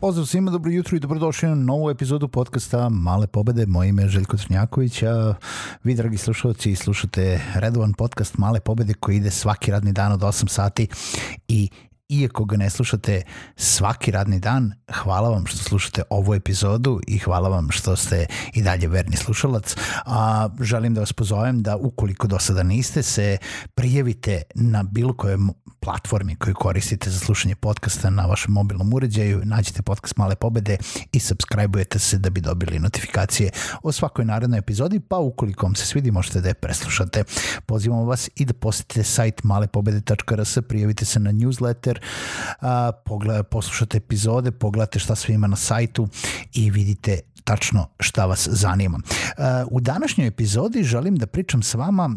Pozdrav svima, dobro jutro i dobrodošli na novu epizodu podcasta Male pobede. Moje ime je Željko Crnjaković, a vi, dragi slušalci, slušate redovan podcast Male pobede koji ide svaki radni dan od 8 sati i iako ga ne slušate svaki radni dan, hvala vam što slušate ovu epizodu i hvala vam što ste i dalje verni slušalac. A, želim da vas pozovem da ukoliko do sada niste, se prijavite na bilo kojem platformi koju koristite za slušanje podcasta na vašem mobilnom uređaju, nađite podcast Male pobede i subscribe-ujete se da bi dobili notifikacije o svakoj narednoj epizodi, pa ukoliko vam se svidi možete da je preslušate. Pozivamo vas i da posetite sajt malepobede.rs, prijavite se na newsletter, a, poslušate epizode, pogledate šta sve ima na sajtu i vidite tačno šta vas zanima. U današnjoj epizodi želim da pričam s vama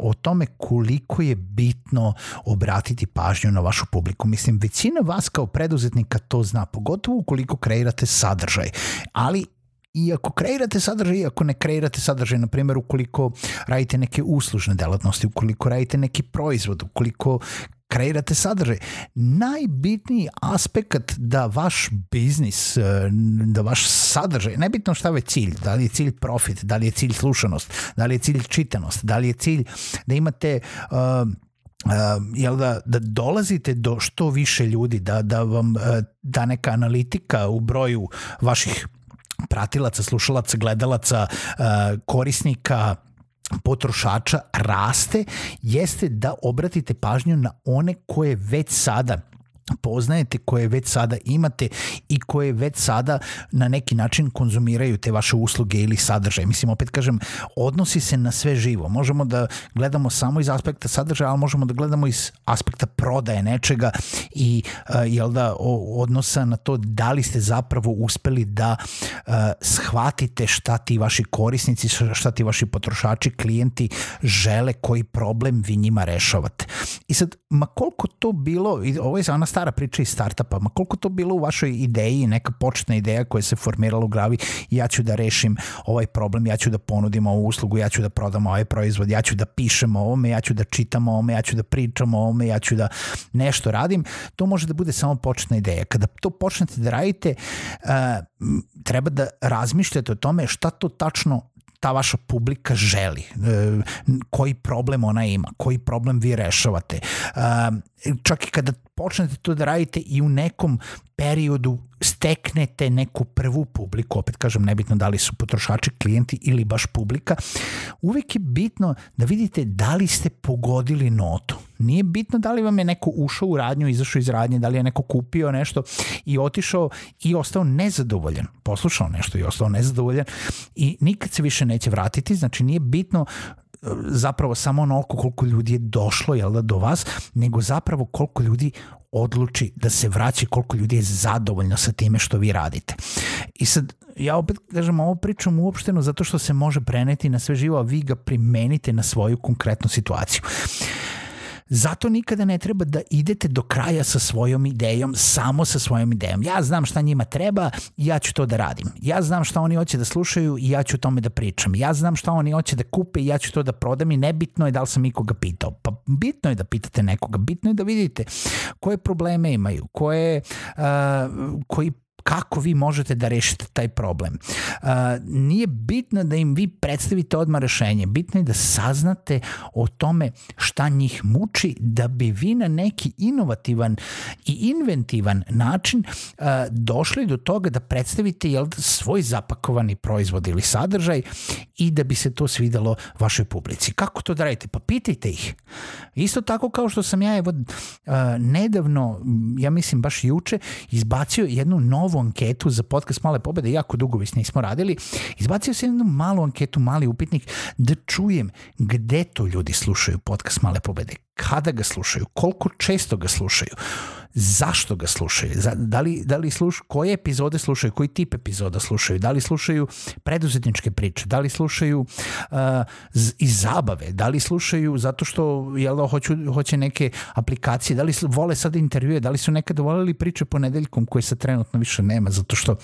o tome koliko je bitno obratiti pažnju na vašu publiku. Mislim, većina vas kao preduzetnika to zna, pogotovo ukoliko kreirate sadržaj, ali i ako kreirate sadržaj, i ako ne kreirate sadržaj, na primjer ukoliko radite neke uslužne delatnosti, ukoliko radite neki proizvod, ukoliko kreirate sadržaj. Najbitniji aspekt da vaš biznis, e, da vaš sadržaj, nebitno šta je cilj, da li je cilj profit, da li je cilj slušanost, da li je cilj čitanost, da li je cilj da imate uh, Uh, jel da, da dolazite do što više ljudi, da, da vam uh, da neka analitika u broju vaših pratilaca, slušalaca, gledalaca, uh, korisnika, potrošača raste jeste da obratite pažnju na one koje već sada poznajete, koje već sada imate i koje već sada na neki način konzumiraju te vaše usluge ili sadržaje. Mislim, opet kažem, odnosi se na sve živo. Možemo da gledamo samo iz aspekta sadržaja, ali možemo da gledamo iz aspekta prodaje nečega i uh, jel da, odnosa na to da li ste zapravo uspeli da uh, shvatite šta ti vaši korisnici, šta ti vaši potrošači, klijenti žele, koji problem vi njima rešavate. I sad, ma koliko to bilo, ovo je ona stara priča iz startupa, ma koliko to bilo u vašoj ideji, neka početna ideja koja se formirala u glavi, ja ću da rešim ovaj problem, ja ću da ponudim ovu uslugu, ja ću da prodam ovaj proizvod, ja ću da pišem o ovome, ja ću da čitam o ovome, ja ću da pričam o ovome, ja ću da nešto radim, to može da bude samo početna ideja. Kada to počnete da radite, uh, treba da razmišljate o tome šta to tačno ta vaša publika želi, e, koji problem ona ima, koji problem vi rešavate. E, čak i kada počnete to da radite i u nekom periodu steknete neku prvu publiku, opet kažem nebitno da li su potrošači, klijenti ili baš publika, uvek je bitno da vidite da li ste pogodili notu. Nije bitno da li vam je neko ušao u radnju, izašao iz radnje, da li je neko kupio nešto i otišao i ostao nezadovoljan, poslušao nešto i ostao nezadovoljan i nikad se više neće vratiti, znači nije bitno zapravo samo onoliko koliko ljudi je došlo jel da, do vas, nego zapravo koliko ljudi odluči da se vraća koliko ljudi je zadovoljno sa time što vi radite. I sad, ja opet kažem, ovo pričam uopšteno zato što se može preneti na sve živo, a vi ga primenite na svoju konkretnu situaciju. Zato nikada ne treba da idete do kraja sa svojom idejom, samo sa svojom idejom. Ja znam šta njima treba ja ću to da radim. Ja znam šta oni hoće da slušaju i ja ću o tome da pričam. Ja znam šta oni hoće da kupe i ja ću to da prodam i nebitno je da li sam ikoga pitao. Pa bitno je da pitate nekoga, bitno je da vidite koje probleme imaju, koje, uh, koji kako vi možete da rešite taj problem. Uh, nije bitno da im vi predstavite odmah rešenje, bitno je da saznate o tome šta njih muči da bi vi na neki inovativan i inventivan način uh, došli do toga da predstavite jel, svoj zapakovani proizvod ili sadržaj i da bi se to svidelo vašoj publici. Kako to da radite? Pa pitajte ih. Isto tako kao što sam ja evo uh, nedavno, ja mislim baš juče, izbacio jednu novu anketu za podcast Male pobede, jako dugo već nismo radili, izbacio sam jednu malu anketu, mali upitnik, da čujem gde to ljudi slušaju podcast Male pobede, kada ga slušaju, koliko često ga slušaju, zašto ga slušaju, da li, da li sluš, koje epizode slušaju, koji tip epizoda slušaju, da li slušaju preduzetničke priče, da li slušaju uh, iz zabave, da li slušaju zato što jel da, hoću, hoće neke aplikacije, da li vole sad intervjue, da li su nekada voleli priče ponedeljkom koje se trenutno više nema, zato što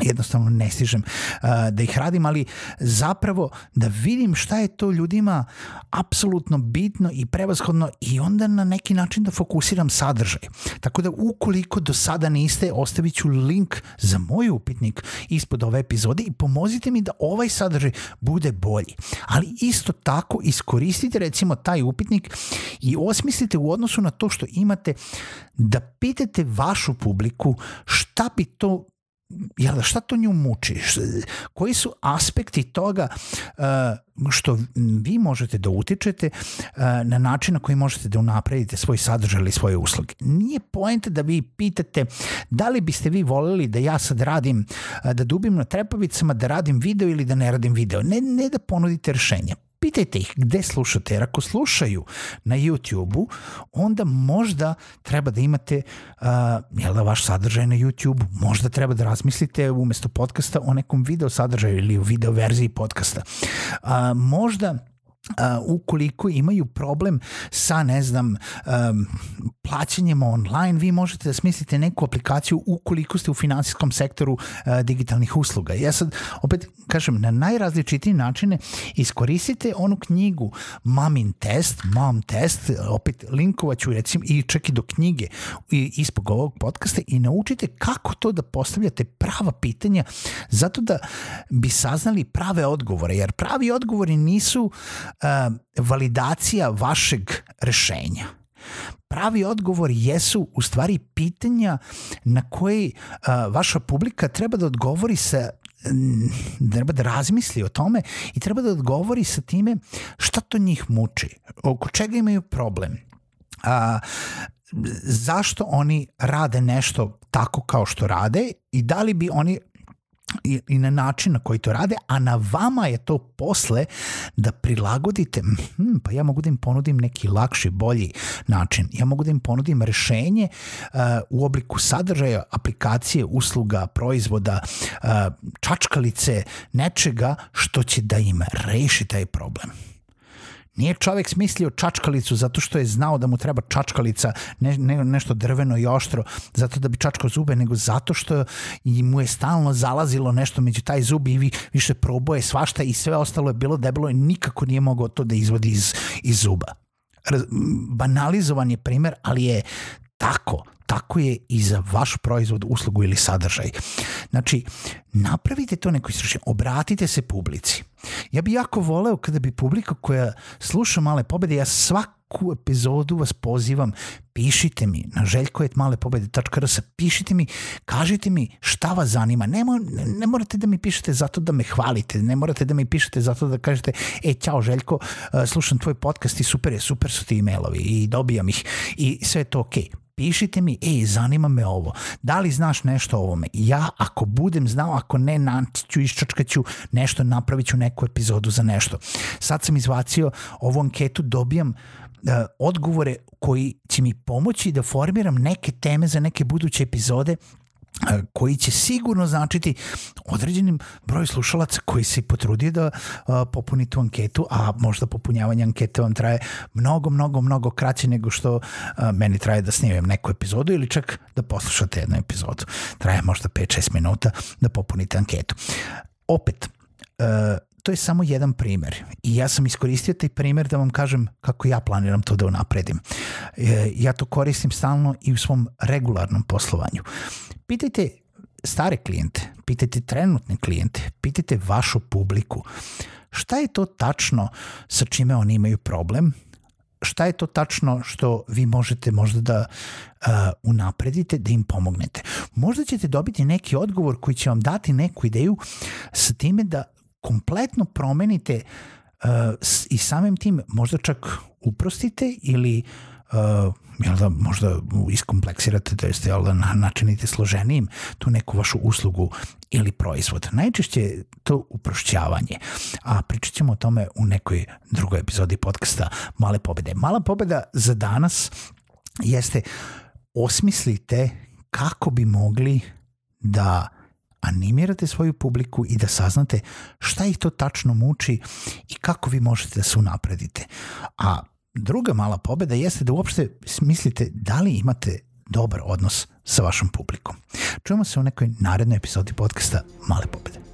jednostavno ne stižem uh, da ih radim, ali zapravo da vidim šta je to ljudima apsolutno bitno i prevashodno i onda na neki način da fokusiram sadržaj. Tako da ukoliko do sada niste, ostavit ću link za moj upitnik ispod ove epizode i pomozite mi da ovaj sadržaj bude bolji. Ali isto tako iskoristite recimo taj upitnik i osmislite u odnosu na to što imate da pitate vašu publiku šta bi to jel da šta to nju muči? Koji su aspekti toga uh, što vi možete da utičete uh, na način na koji možete da unapredite svoj sadržaj ili svoje usluge? Nije poenta da vi pitate da li biste vi voleli da ja sad radim, uh, da dubim na trepavicama, da radim video ili da ne radim video. Ne, ne da ponudite rešenja pitajte ih gde slušate, jer ako slušaju na YouTube-u, onda možda treba da imate uh, jel da, vaš sadržaj na YouTube-u, možda treba da razmislite umesto podcasta o nekom video sadržaju ili video verziji podcasta. Uh, možda Uh, ukoliko imaju problem sa, ne znam, um, plaćanjem online, vi možete da smislite neku aplikaciju ukoliko ste u finansijskom sektoru uh, digitalnih usluga. Ja sad, opet, kažem, na najrazličitije načine iskoristite onu knjigu Mamin test, Mom test, opet linkovaću recimo i čak i do knjige ispog ovog podcasta i naučite kako to da postavljate prava pitanja zato da bi saznali prave odgovore, jer pravi odgovori nisu uh, validacija vašeg rešenja. Pravi odgovor jesu u stvari pitanja na koje uh, vaša publika treba da odgovori sa treba da razmisli o tome i treba da odgovori sa time šta to njih muči, oko čega imaju problem, a, zašto oni rade nešto tako kao što rade i da li bi oni i, na način na koji to rade, a na vama je to posle da prilagodite, hm, pa ja mogu da im ponudim neki lakši, bolji način. Ja mogu da im ponudim rešenje uh, u obliku sadržaja, aplikacije, usluga, proizvoda, uh, čačkalice, nečega što će da im reši taj problem. Nije čovek smislio čačkalicu zato što je znao da mu treba čačkalica, ne, ne, nešto drveno i oštro, zato da bi čačkao zube, nego zato što mu je stalno zalazilo nešto među taj zub i vi, više proboje svašta i sve ostalo je bilo debelo i nikako nije mogao to da izvodi iz, iz zuba. Banalizovan je primer, ali je tako tako je i za vaš proizvod, uslugu ili sadržaj. Znači, napravite to neko istraživanje, obratite se publici. Ja bih jako voleo kada bi publika koja sluša Male pobede, ja svaku epizodu vas pozivam, pišite mi na željkojetmalepobede.rs, pišite mi, kažite mi šta vas zanima. Ne, mo, ne morate da mi pišete zato da me hvalite, ne morate da mi pišete zato da kažete, e, ćao Željko, slušam tvoj podcast i super je, super su ti e-mailovi i dobijam ih i sve je to okej. Okay pišite mi, ej, zanima me ovo, da li znaš nešto o ovome? Ja, ako budem znao, ako ne, naću, iščačkaću nešto, napravit ću neku epizodu za nešto. Sad sam izvacio ovu anketu, dobijam uh, odgovore koji će mi pomoći da formiram neke teme za neke buduće epizode koji će sigurno značiti određenim broj slušalaca koji se potrudio da popuni tu anketu, a možda popunjavanje ankete vam traje mnogo, mnogo, mnogo kraće nego što meni traje da snimem neku epizodu ili čak da poslušate jednu epizodu. Traje možda 5-6 minuta da popunite anketu. Opet, to je samo jedan primer i ja sam iskoristio taj primer da vam kažem kako ja planiram to da unapredim. E, ja to koristim stalno i u svom regularnom poslovanju. Pitajte stare klijente, pitajte trenutne klijente, pitajte vašu publiku. Šta je to tačno sa čime oni imaju problem? Šta je to tačno što vi možete možda da uh, unapredite, da im pomognete? Možda ćete dobiti neki odgovor koji će vam dati neku ideju sa time da kompletno promenite uh, i samim tim možda čak uprostite ili uh, jel da, možda iskompleksirate, to jeste, jel da, načinite složenijim tu neku vašu uslugu ili proizvod. Najčešće je to uprošćavanje, a pričat ćemo o tome u nekoj drugoj epizodi podcasta Male pobede. Mala pobeda za danas jeste osmislite kako bi mogli da animirate svoju publiku i da saznate šta ih to tačno muči i kako vi možete da se unapredite. A druga mala pobeda jeste da uopšte smislite da li imate dobar odnos sa vašom publikom. Čujemo se u nekoj narednoj epizodi podcasta Male pobede.